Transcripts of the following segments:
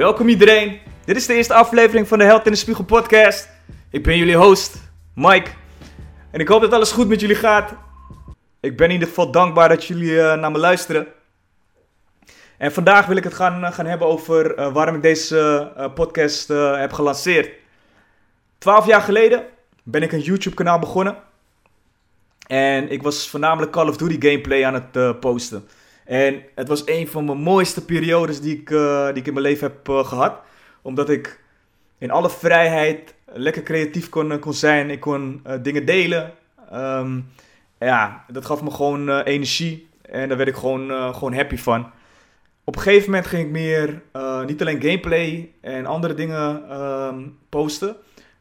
Welkom iedereen. Dit is de eerste aflevering van de Held en de Spiegel podcast. Ik ben jullie host, Mike. En ik hoop dat alles goed met jullie gaat. Ik ben in ieder geval dankbaar dat jullie eh, naar me luisteren. En vandaag wil ik het gaan, eh, gaan hebben over eh, waarom ik deze podcast heb gelanceerd. Twaalf jaar geleden ben ik een YouTube kanaal begonnen. En ik was voornamelijk Call of Duty gameplay aan het posten. En het was een van mijn mooiste periodes die ik, eh, die ik in mijn leven heb eh, gehad. Omdat ik in alle vrijheid lekker creatief kon, kon zijn. Ik kon eh, dingen delen. Ehm, ja, dat gaf me gewoon eh, energie. En daar werd ik gewoon, eh, gewoon happy van. Op een gegeven moment ging ik meer, eh, niet alleen gameplay en andere dingen ehm, posten.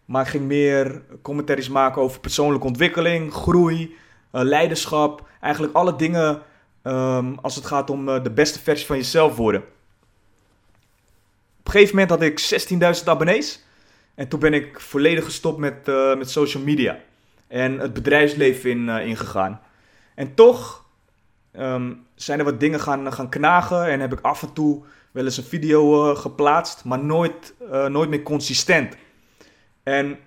Maar ik ging meer commentaries maken over persoonlijke ontwikkeling, groei, eh, leiderschap. Eigenlijk alle dingen ehm, als het gaat om eh, de beste versie van jezelf worden. Op een gegeven moment had ik 16.000 abonnees. En toen ben ik volledig gestopt met, eh, met social media. En het bedrijfsleven in, eh, ingegaan. En toch ehm, zijn er wat dingen gaan, gaan knagen. En heb ik af en toe wel eens een video geplaatst. Maar nooit, nooit meer consistent. En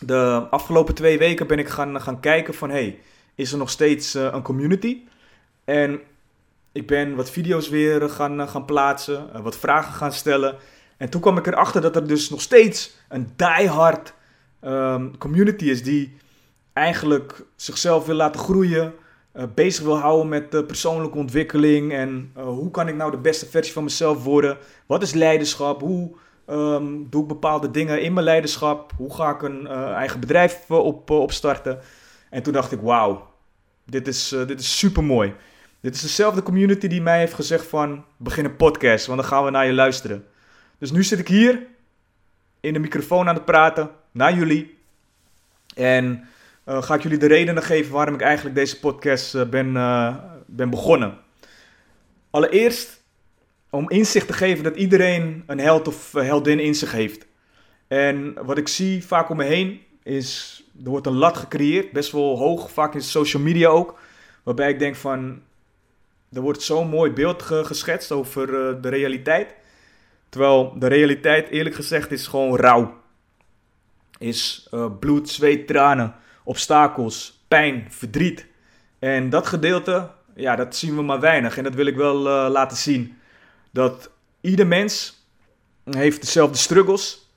de afgelopen twee weken ben ik gaan, gaan kijken van... Hey, is er nog steeds een community? En ik ben wat video's weer gaan, gaan plaatsen. eh, wat vragen gaan stellen. En toen kwam ik erachter dat er dus nog steeds een diehard ehm, community is... die eigenlijk zichzelf wil laten groeien... eh, bezig wil houden met eh, persoonlijke ontwikkeling... en eh, hoe kan ik nou de beste versie van mezelf worden? Wat is leiderschap? Hoe ehm, doe ik bepaalde dingen in mijn leiderschap? Hoe ga ik een eh, eigen bedrijf eh, op, eh, opstarten? En toen dacht ik, wauw, dit is, eh, dit is super mooi. Dit is dezelfde community die mij heeft gezegd van, begin een podcast, want dan gaan we naar je luisteren. Dus nu zit ik hier, in de microfoon aan het praten, naar jullie. En eh, ga ik jullie de redenen geven waarom ik eigenlijk deze podcast eh, ben, eh, ben begonnen. Allereerst om inzicht te geven dat iedereen een held of heldin in zich heeft. En wat ik zie vaak om me heen is, er wordt een lat gecreëerd, best wel hoog, vaak in social media ook. Waarbij ik denk van, er wordt zo'n mooi beeld ge- geschetst over eh, de realiteit. Terwijl de realiteit eerlijk gezegd is gewoon rauw. Is eh, bloed, zweet, tranen, obstakels, pijn, verdriet. En dat gedeelte, ja, dat zien we maar weinig. En dat wil ik wel eh, laten zien. Dat ieder mens heeft dezelfde struggles.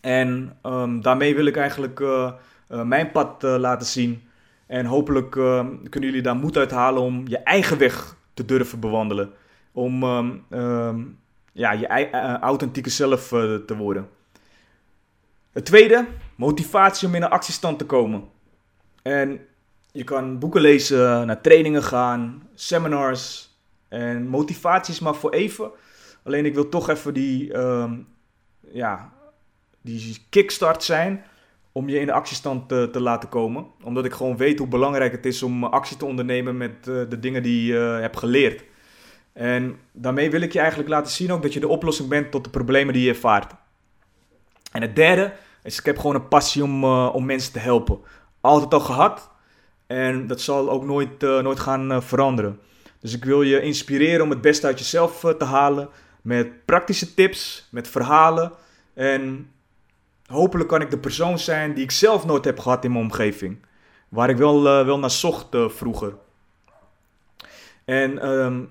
En ehm, daarmee wil ik eigenlijk mijn pad laten zien. En hopelijk eh, kunnen jullie daar moed uit halen om je eigen weg te durven bewandelen. Om ehm, ehm, ja, je ei- eh, authentieke zelf eh, te worden. Het tweede, motivatie om in een actiestand te komen. En je kan boeken lezen, naar trainingen gaan, seminars. En motivatie is maar voor even. Alleen ik wil toch even die, ehm, ja, die kickstart zijn om je in de actiestand te, te laten komen. Omdat ik gewoon weet hoe belangrijk het is om actie te ondernemen met eh, de dingen die je eh, hebt geleerd. En daarmee wil ik je eigenlijk laten zien ook dat je de oplossing bent tot de problemen die je ervaart. En het derde is, ik heb gewoon een passie om, eh, om mensen te helpen. Altijd al gehad. En dat zal ook nooit, eh, nooit gaan eh, veranderen. Dus ik wil je inspireren om het beste uit jezelf eh, te halen. Met praktische tips, met verhalen. En hopelijk kan ik de persoon zijn die ik zelf nooit heb gehad in mijn omgeving. Waar ik wel, eh, wel naar zocht eh, vroeger. En ehm,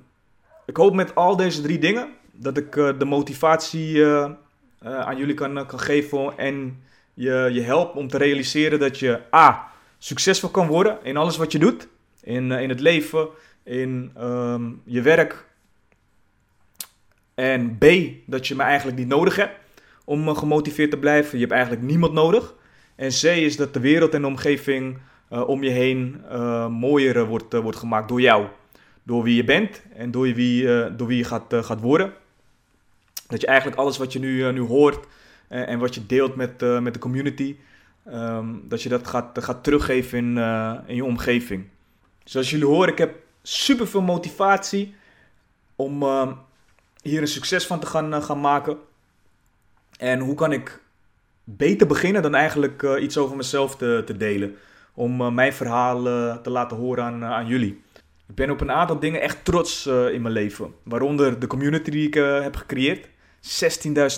ik hoop met al deze drie dingen dat ik eh, de motivatie aan jullie kan, kan geven en je, je help om te realiseren dat je A. succesvol kan worden in alles wat je doet. In, in het leven, in ehm, je werk. En B. dat je me eigenlijk niet nodig hebt om eh, gemotiveerd te blijven. Je hebt eigenlijk niemand nodig. En C is dat de wereld en de omgeving eh, om je heen eh, mooier wordt, wordt gemaakt door jou. Door wie je bent en door wie, door wie je gaat, gaat worden. Dat je eigenlijk alles wat je nu, nu hoort en wat je deelt met, met de community, ehm, dat je dat gaat, gaat teruggeven in, in je omgeving. Zoals jullie horen, ik heb super veel motivatie om ehm, hier een succes van te gaan, gaan maken. En hoe kan ik beter beginnen dan eigenlijk uh, iets over mezelf te, te delen. Om uh, mijn verhaal te laten horen aan, aan jullie. Ik ben op een aantal dingen echt trots in mijn leven. Waaronder de community die ik heb gecreëerd.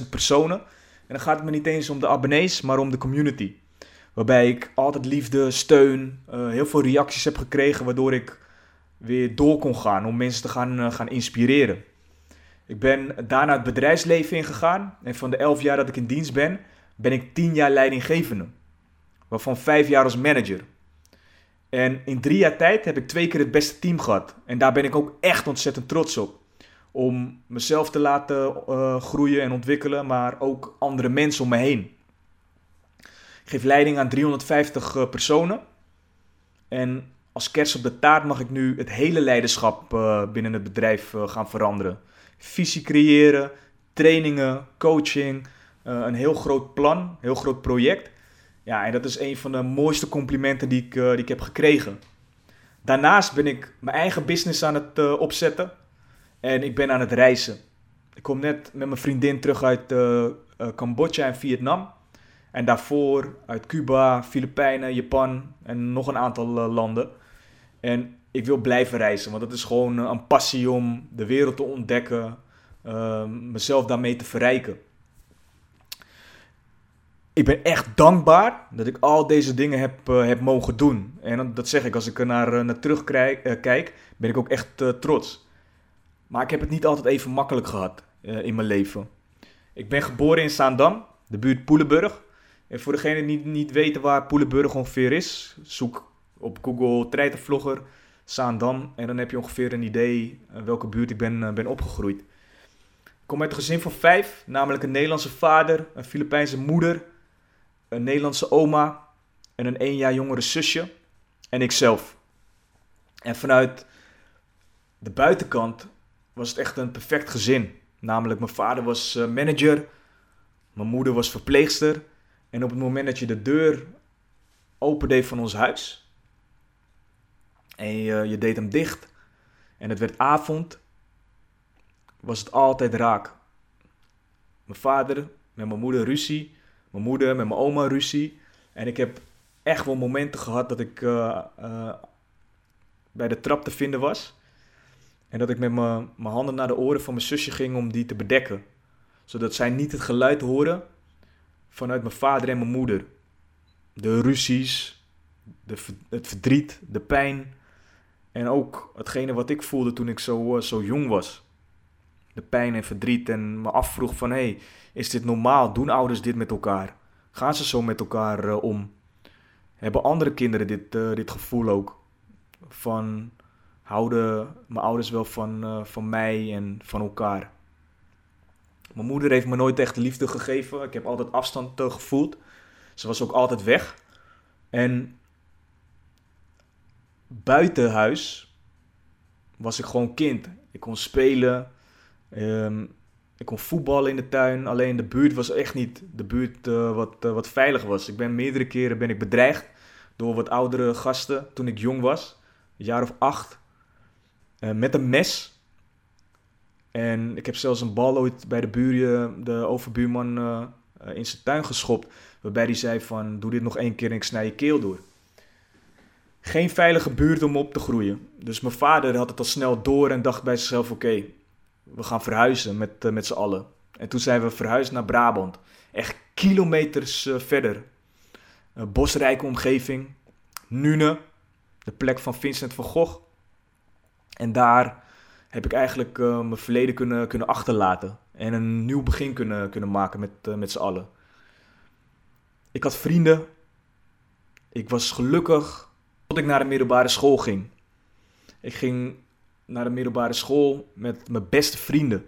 16.000 personen. En dan gaat het me niet eens om de abonnees, maar om de community. Waarbij ik altijd liefde, steun, heel veel reacties heb gekregen. Waardoor ik weer door kon gaan om mensen te gaan, gaan inspireren. Ik ben daarna het bedrijfsleven ingegaan. En van de 11 jaar dat ik in dienst ben, ben ik 10 jaar leidinggevende. Waarvan 5 jaar als manager. En in drie jaar tijd heb ik twee keer het beste team gehad. En daar ben ik ook echt ontzettend trots op. Om mezelf te laten uh, groeien en ontwikkelen, maar ook andere mensen om me heen. Ik geef leiding aan 350 uh, personen. En als kerst op de taart mag ik nu het hele leiderschap uh, binnen het bedrijf gaan veranderen. Visie creëren, trainingen, coaching, uh, een heel groot plan, een heel groot project. Ja, en dat is een van de mooiste complimenten die ik, uh, die ik heb gekregen. Daarnaast ben ik mijn eigen business aan het uh, opzetten en ik ben aan het reizen. Ik kom net met mijn vriendin terug uit Cambodja en Vietnam. En daarvoor uit Cuba, Filipijnen, Japan en nog een aantal landen. En ik wil blijven reizen, want dat is gewoon een passie om de wereld te ontdekken, mezelf daarmee te verrijken ik ben echt dankbaar dat ik al deze dingen heb, uh, heb mogen doen. En dat zeg ik, als ik er naar, uh, naar terug kijk, ben ik ook echt trots. Maar ik heb het niet altijd even makkelijk gehad in mijn leven. Ik ben geboren in Zaandam, de buurt Poelenburg. En voor degenen die niet, niet weten waar Poelenburg ongeveer is, zoek op Google treitenvlogger Zaandam. En dan heb je ongeveer een idee welke buurt ik ben, ben opgegroeid. Ik kom uit een gezin van vijf, namelijk een Nederlandse vader, een Filipijnse moeder een Nederlandse oma en een één jaar jongere zusje en ikzelf. En vanuit de buitenkant was het echt een perfect gezin. Namelijk, mijn vader was eh, manager, mijn moeder was verpleegster. En op het moment dat je de deur opende van ons huis en je, je deed hem dicht en het werd avond, was het altijd raak. Mijn vader met mijn moeder ruzie mijn moeder, met mijn oma ruzie. En ik heb echt wel momenten gehad dat ik uh, uh, bij de trap te vinden was. En dat ik met mijn handen naar de oren van mijn zusje ging om die te bedekken. Zodat zij niet het geluid horen vanuit mijn vader en mijn moeder. De ruzies, de, het verdriet, de pijn. En ook hetgene wat ik voelde toen ik zo, uh, zo jong was. De pijn en verdriet en me afvroeg van... Hé, hey, is dit normaal? Doen ouders dit met elkaar? Gaan ze zo met elkaar uh, om? Hebben andere kinderen dit, uh, dit gevoel ook? Van houden mijn ouders wel van, van mij en van elkaar? Mijn moeder heeft me nooit echt liefde gegeven. Ik heb altijd afstand gevoeld. Ze was ook altijd weg. En buiten huis was ik gewoon kind. Ik kon spelen. Um, ik kon voetballen in de tuin, alleen de buurt was echt niet de buurt uh, wat, uh, wat veilig was. Ik ben meerdere keren ben ik bedreigd door wat oudere gasten toen ik jong was, een jaar of acht, uh, met een mes. En ik heb zelfs een bal ooit bij de buren, de overbuurman, in zijn tuin geschopt. Waarbij hij zei van, doe dit nog één keer en ik snij je keel door. Geen veilige buurt om op te groeien. Dus mijn vader had het al snel door en dacht bij zichzelf, oké, we gaan verhuizen met, uh, met z'n allen. En toen zijn we verhuisd naar Brabant. Echt kilometers uh, verder. Een bosrijke omgeving. Nune, de plek van Vincent van Gogh. En daar heb ik eigenlijk uh, mijn verleden kunnen, kunnen achterlaten. En een nieuw begin kunnen, kunnen maken met, met z'n allen. Ik had vrienden. Ik was gelukkig tot ik naar de middelbare school ging. Ik ging naar de middelbare school met mijn beste vrienden.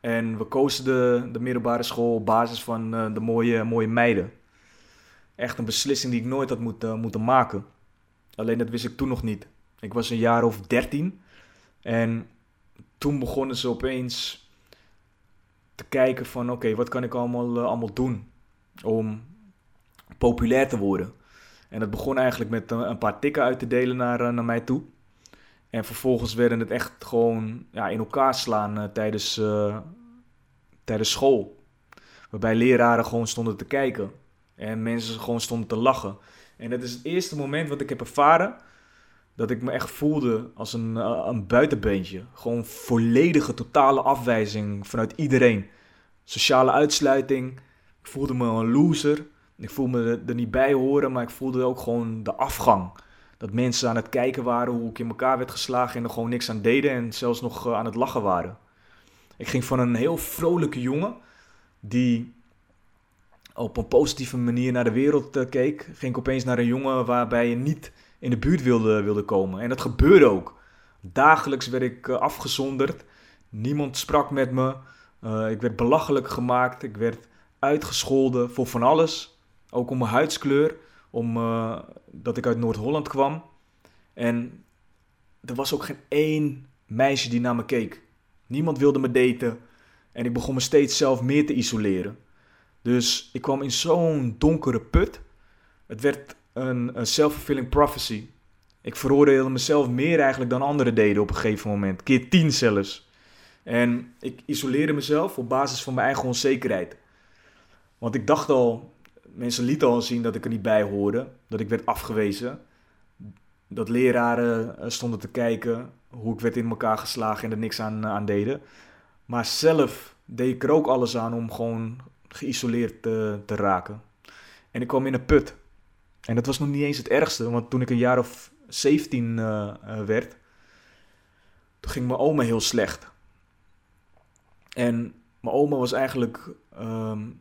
En we kozen de, de middelbare school op basis van uh, de mooie, mooie meiden. Echt een beslissing die ik nooit had moeten, moeten maken. Alleen dat wist ik toen nog niet. Ik was een jaar of dertien. En toen begonnen ze opeens te kijken van oké, wat kan ik allemaal, uh, allemaal doen om populair te worden. En dat begon eigenlijk met een paar tikken uit te delen naar, naar mij toe. En vervolgens werden het echt gewoon ja, in elkaar slaan tijdens, tijdens school. Waarbij leraren gewoon stonden te kijken. En mensen gewoon stonden te lachen. En dat is het eerste moment wat ik heb ervaren. Dat ik me echt voelde als een, een buitenbeentje. Gewoon volledige, totale afwijzing vanuit iedereen. Sociale uitsluiting. Ik voelde me een loser. Ik voelde me er, niet bij horen, maar ik voelde ook gewoon de afgang. Dat mensen aan het kijken waren hoe ik in elkaar werd geslagen en er gewoon niks aan deden en zelfs nog uh, aan het lachen waren. Ik ging van een heel vrolijke jongen die op een positieve manier naar de wereld uh, keek, ging ik opeens naar een jongen waarbij je niet in de buurt wilde, wilde komen. En dat gebeurde ook. Dagelijks werd ik uh, afgezonderd. Niemand sprak met me. Ik werd belachelijk gemaakt. Ik werd uitgescholden voor van alles. Ook om mijn huidskleur. Omdat ik uit Noord-Holland kwam. En er was ook geen één meisje die naar me keek. Niemand wilde me daten. En ik begon me steeds zelf meer te isoleren. Dus ik kwam in zo'n donkere put. Het werd een, een self-fulfilling prophecy. Ik veroordeelde mezelf meer eigenlijk dan anderen deden op een gegeven moment. Keer tien zelfs. En ik isoleerde mezelf op basis van mijn eigen onzekerheid. Want ik dacht al, mensen lieten al zien dat ik er niet bij hoorde. Dat ik werd afgewezen. Dat leraren eh, stonden te kijken hoe ik werd in elkaar geslagen en er niks aan, aan deden. Maar zelf deed ik er ook alles aan om gewoon geïsoleerd te, te raken. En ik kwam in een put. En dat was nog niet eens het ergste, want toen ik een jaar of 17 uh, uh, werd, toen ging mijn oma heel slecht. En mijn oma was eigenlijk um,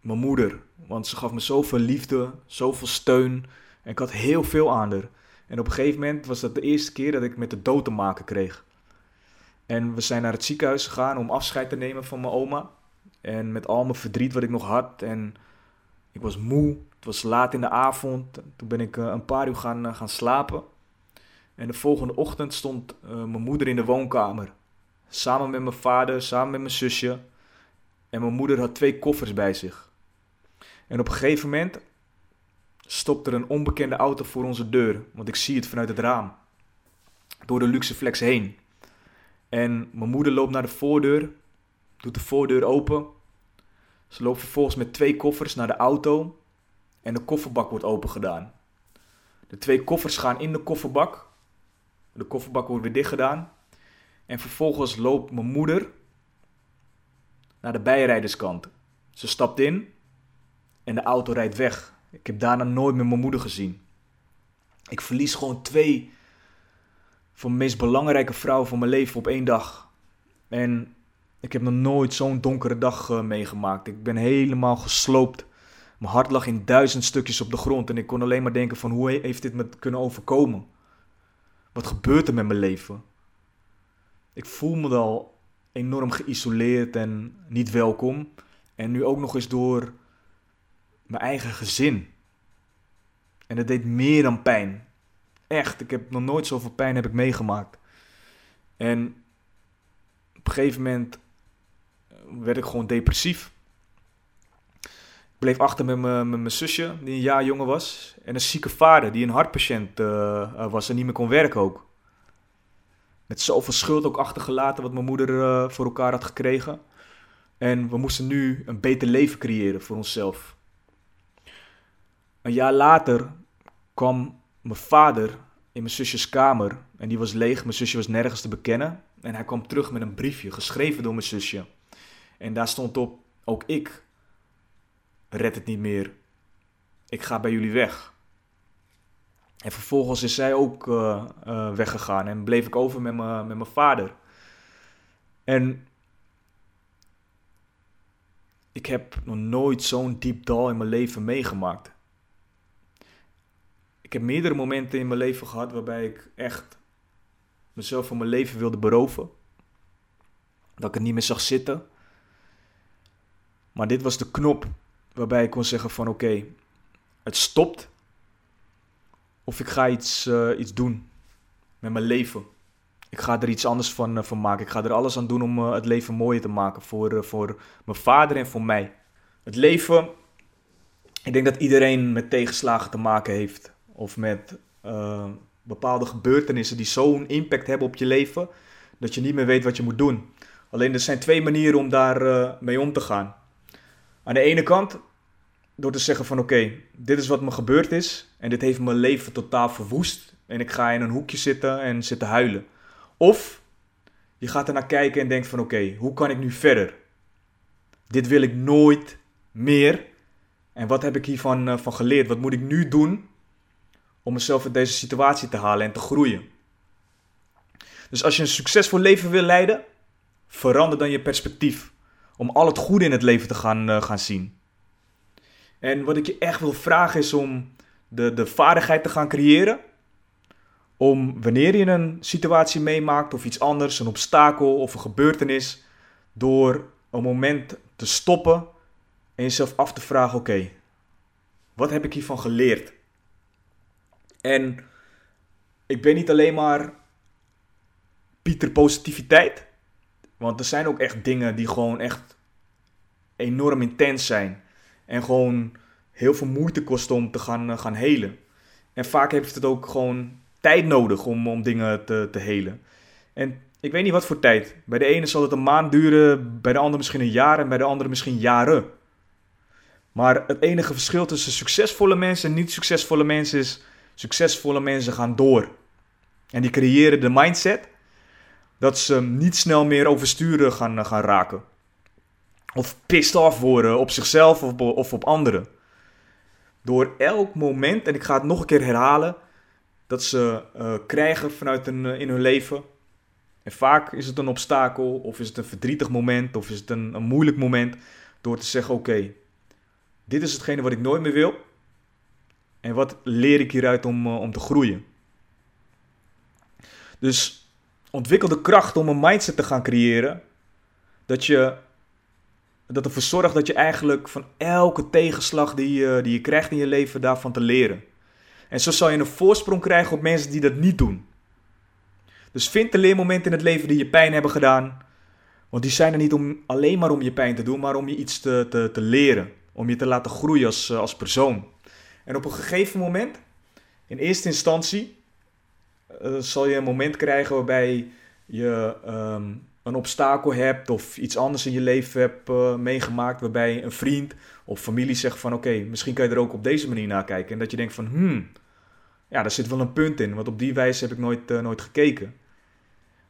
mijn moeder, want ze gaf me zoveel liefde, zoveel steun. En ik had heel veel aan haar. En op een gegeven moment was dat de eerste keer dat ik met de dood te maken kreeg. En we zijn naar het ziekenhuis gegaan om afscheid te nemen van mijn oma. En met al mijn verdriet wat ik nog had. En ik was moe. Het was laat in de avond. Toen ben ik uh, een paar uur gaan, uh, gaan slapen. En de volgende ochtend stond uh, mijn moeder in de woonkamer. Samen met mijn vader, samen met mijn zusje. En mijn moeder had twee koffers bij zich. En op een gegeven moment stopt er een onbekende auto voor onze deur. Want ik zie het vanuit het raam. Door de luxe flex heen. En mijn moeder loopt naar de voordeur, doet de voordeur open. Ze loopt vervolgens met twee koffers naar de auto en de kofferbak wordt opengedaan. De twee koffers gaan in de kofferbak. De kofferbak wordt weer dicht gedaan. En vervolgens loopt mijn moeder naar de bijrijderskant. Ze stapt in en de auto rijdt weg. Ik heb daarna nooit meer mijn moeder gezien. Ik verlies gewoon twee van de meest belangrijke vrouw van mijn leven op één dag. En ik heb nog nooit zo'n donkere dag uh, meegemaakt. Ik ben helemaal gesloopt. Mijn hart lag in duizend stukjes op de grond en ik kon alleen maar denken van hoe heeft dit me kunnen overkomen? Wat gebeurt er met mijn leven? Ik voel me al enorm geïsoleerd en niet welkom. En nu ook nog eens door mijn eigen gezin. En het deed meer dan pijn. Echt, ik heb nog nooit zoveel pijn heb ik meegemaakt. En op een gegeven moment eh, werd ik gewoon depressief. Ik bleef achter met mijn zusje, die een jaar jonger was. En een zieke vader, die een hartpatiënt uh, was en niet meer kon werken ook. Met zoveel schuld ook achtergelaten wat mijn moeder voor elkaar had gekregen. En we moesten nu een beter leven creëren voor onszelf. Een jaar later kwam mijn vader in mijn zusjes kamer en die was leeg. Mijn zusje was nergens te bekennen. En hij kwam terug met een briefje, geschreven door mijn zusje. En daar stond op: Ook ik red het niet meer. Ik ga bij jullie weg. En vervolgens is zij ook uh, uh, weggegaan en bleef ik over met, me, met mijn vader. En ik heb nog nooit zo'n diep dal in mijn leven meegemaakt ik heb meerdere momenten in mijn leven gehad waarbij ik echt mezelf van mijn leven wilde beroven. Dat ik het niet meer zag zitten. Maar dit was de knop waarbij ik kon zeggen van oké, het stopt. Of ik ga iets, uh, iets doen met mijn leven. ik ga er iets anders van, eh, van maken. Ik ga er alles aan doen om eh, het leven mooier te maken voor, eh, voor mijn vader en voor mij. Het leven, ik denk dat iedereen met tegenslagen te maken heeft. Of met eh, bepaalde gebeurtenissen die zo'n impact hebben op je leven, dat je niet meer weet wat je moet doen. Alleen er zijn twee manieren om daar eh, mee om te gaan. Aan de ene kant, door te zeggen van oké, dit is wat me gebeurd is en dit heeft mijn leven totaal verwoest. En ik ga in een hoekje zitten en zitten huilen. Of je gaat er naar kijken en denkt van oké, hoe kan ik nu verder? Dit wil ik nooit meer. En wat heb ik hiervan eh, van geleerd? Wat moet ik nu doen om mezelf uit deze situatie te halen en te groeien? Dus als je een succesvol leven wil leiden, verander dan je perspectief. Om al het goede in het leven te gaan, eh, gaan zien. En wat ik je echt wil vragen is om de, de vaardigheid te gaan creëren. Om wanneer je een situatie meemaakt of iets anders, een obstakel of een gebeurtenis, door een moment te stoppen en jezelf af te vragen: oké, wat heb ik hiervan geleerd? En ik ben niet alleen maar Pieter Positiviteit, want er zijn ook echt dingen die gewoon echt enorm intens zijn. En gewoon heel veel moeite kosten om te gaan, eh, gaan helen. En vaak heeft het ook gewoon tijd nodig om, om dingen te, te helen. En ik weet niet wat voor tijd. Bij de ene zal het een maand duren, bij de andere misschien een jaar en bij de andere misschien jaren. Maar het enige verschil tussen succesvolle mensen en niet succesvolle mensen is: succesvolle mensen gaan door. En die creëren de mindset dat ze niet snel meer oversturen gaan, gaan raken. Of pissed off worden op zichzelf of, of op anderen. Door elk moment, en ik ga het nog een keer herhalen, dat ze uh, krijgen vanuit een, uh, in hun leven. En vaak is het een obstakel, of is het een verdrietig moment, of is het een, een moeilijk moment. Door te zeggen: Oké, dit is hetgene wat ik nooit meer wil. En wat leer ik hieruit om, uh, om te groeien? Dus ontwikkel de kracht om een mindset te gaan creëren. Dat je dat ervoor zorgt dat je eigenlijk van elke tegenslag die je, die je krijgt in je leven daarvan te leren. En zo zal je een voorsprong krijgen op mensen die dat niet doen. Dus vind de leermomenten in het leven die je pijn hebben gedaan. Want die zijn er niet om, alleen maar om je pijn te doen, maar om je iets te, te, te leren. Om je te laten groeien als, als persoon. En op een gegeven moment, in eerste instantie, uh, zal je een moment krijgen waarbij je um, een obstakel hebt of iets anders in je leven hebt uh, meegemaakt waarbij een vriend of familie zegt van oké, misschien kan je er ook op deze manier naar kijken. En dat je denkt van hmm, ja, daar zit wel een punt in, want op die wijze heb ik nooit, uh, nooit gekeken.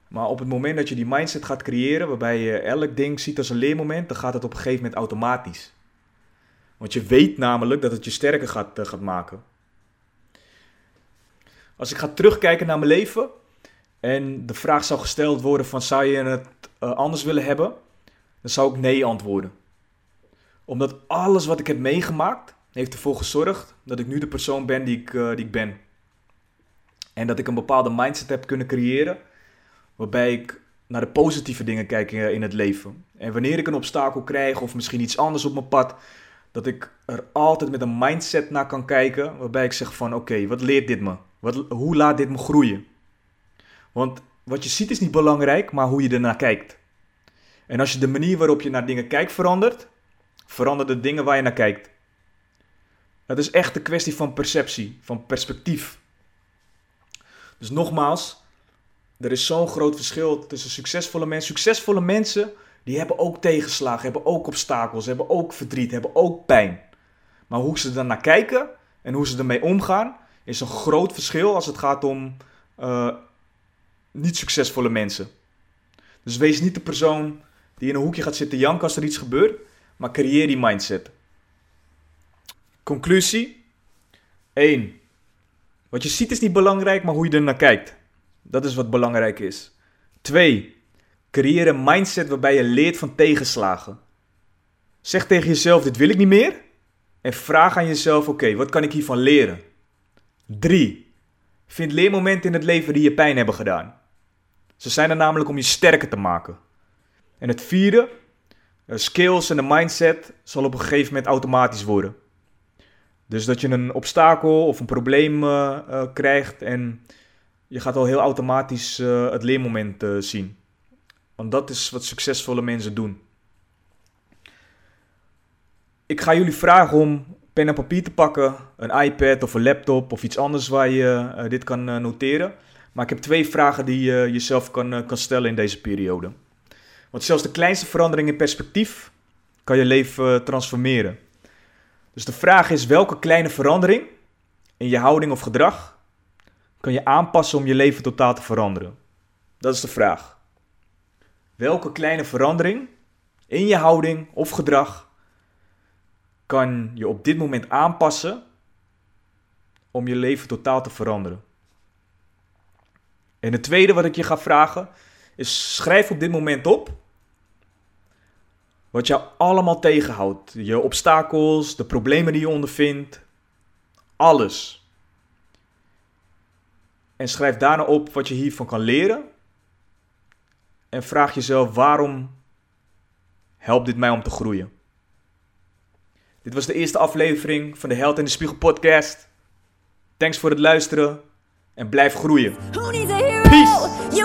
Maar op het moment dat je die mindset gaat creëren, waarbij je elk ding ziet als een leermoment, dan gaat het op een gegeven moment automatisch. Want je weet namelijk dat het je sterker gaat, uh, gaat maken. Als ik ga terugkijken naar mijn leven, en de vraag zou gesteld worden van zou je het uh, anders willen hebben? Dan zou ik nee antwoorden. Omdat alles wat ik heb meegemaakt heeft ervoor gezorgd dat ik nu de persoon ben die ik, uh, die ik ben. En dat ik een bepaalde mindset heb kunnen creëren waarbij ik naar de positieve dingen kijk in het leven. En wanneer ik een obstakel krijg of misschien iets anders op mijn pad, dat ik er altijd met een mindset naar kan kijken waarbij ik zeg van oké, wat leert dit me? Wat, hoe laat dit me groeien? Want wat je ziet is niet belangrijk, maar hoe je ernaar kijkt. En als je de manier waarop je naar dingen kijkt verandert, veranderen de dingen waar je naar kijkt. Het is echt een kwestie van perceptie, van perspectief. Dus nogmaals, er is zo'n groot verschil tussen succesvolle mensen. Succesvolle mensen, die hebben ook tegenslagen, hebben ook obstakels, hebben ook verdriet, hebben ook pijn. Maar hoe ze er naar kijken en hoe ze ermee omgaan, is een groot verschil als het gaat om uh, niet succesvolle mensen. Dus wees niet de persoon die in een hoekje gaat zitten janken als er iets gebeurt, maar creëer die mindset. Conclusie 1. Wat je ziet is niet belangrijk, maar hoe je er naar kijkt. Dat is wat belangrijk is. 2. Creëer een mindset waarbij je leert van tegenslagen. Zeg tegen jezelf: dit wil ik niet meer. En vraag aan jezelf: oké, wat kan ik hiervan leren? 3. Vind leermomenten in het leven die je pijn hebben gedaan. Ze zijn er namelijk om je sterker te maken. En het vierde, skills en de mindset zal op een gegeven moment automatisch worden. Dus dat je een obstakel of een probleem uh, uh, krijgt en je gaat al heel automatisch eh, het leermoment eh, zien. Want dat is wat succesvolle mensen doen. Ik ga jullie vragen om pen en papier te pakken, een iPad of een laptop of iets anders waar je eh, dit kan noteren. Maar ik heb twee vragen die je jezelf kan, kan stellen in deze periode. Want zelfs de kleinste verandering in perspectief kan je leven transformeren. Dus de vraag is: welke kleine verandering in je houding of gedrag kan je aanpassen om je leven totaal te veranderen? Dat is de vraag. Welke kleine verandering in je houding of gedrag kan je op dit moment aanpassen om je leven totaal te veranderen? En het tweede wat ik je ga vragen is: schrijf op dit moment op wat jou allemaal tegenhoudt. Je obstakels, de problemen die je ondervindt, alles. En schrijf daarna op wat je hiervan kan leren. En vraag jezelf waarom helpt dit mij om te groeien. Dit was de eerste aflevering van de Held in de Spiegel podcast. Thanks voor het luisteren en blijf groeien. Peace!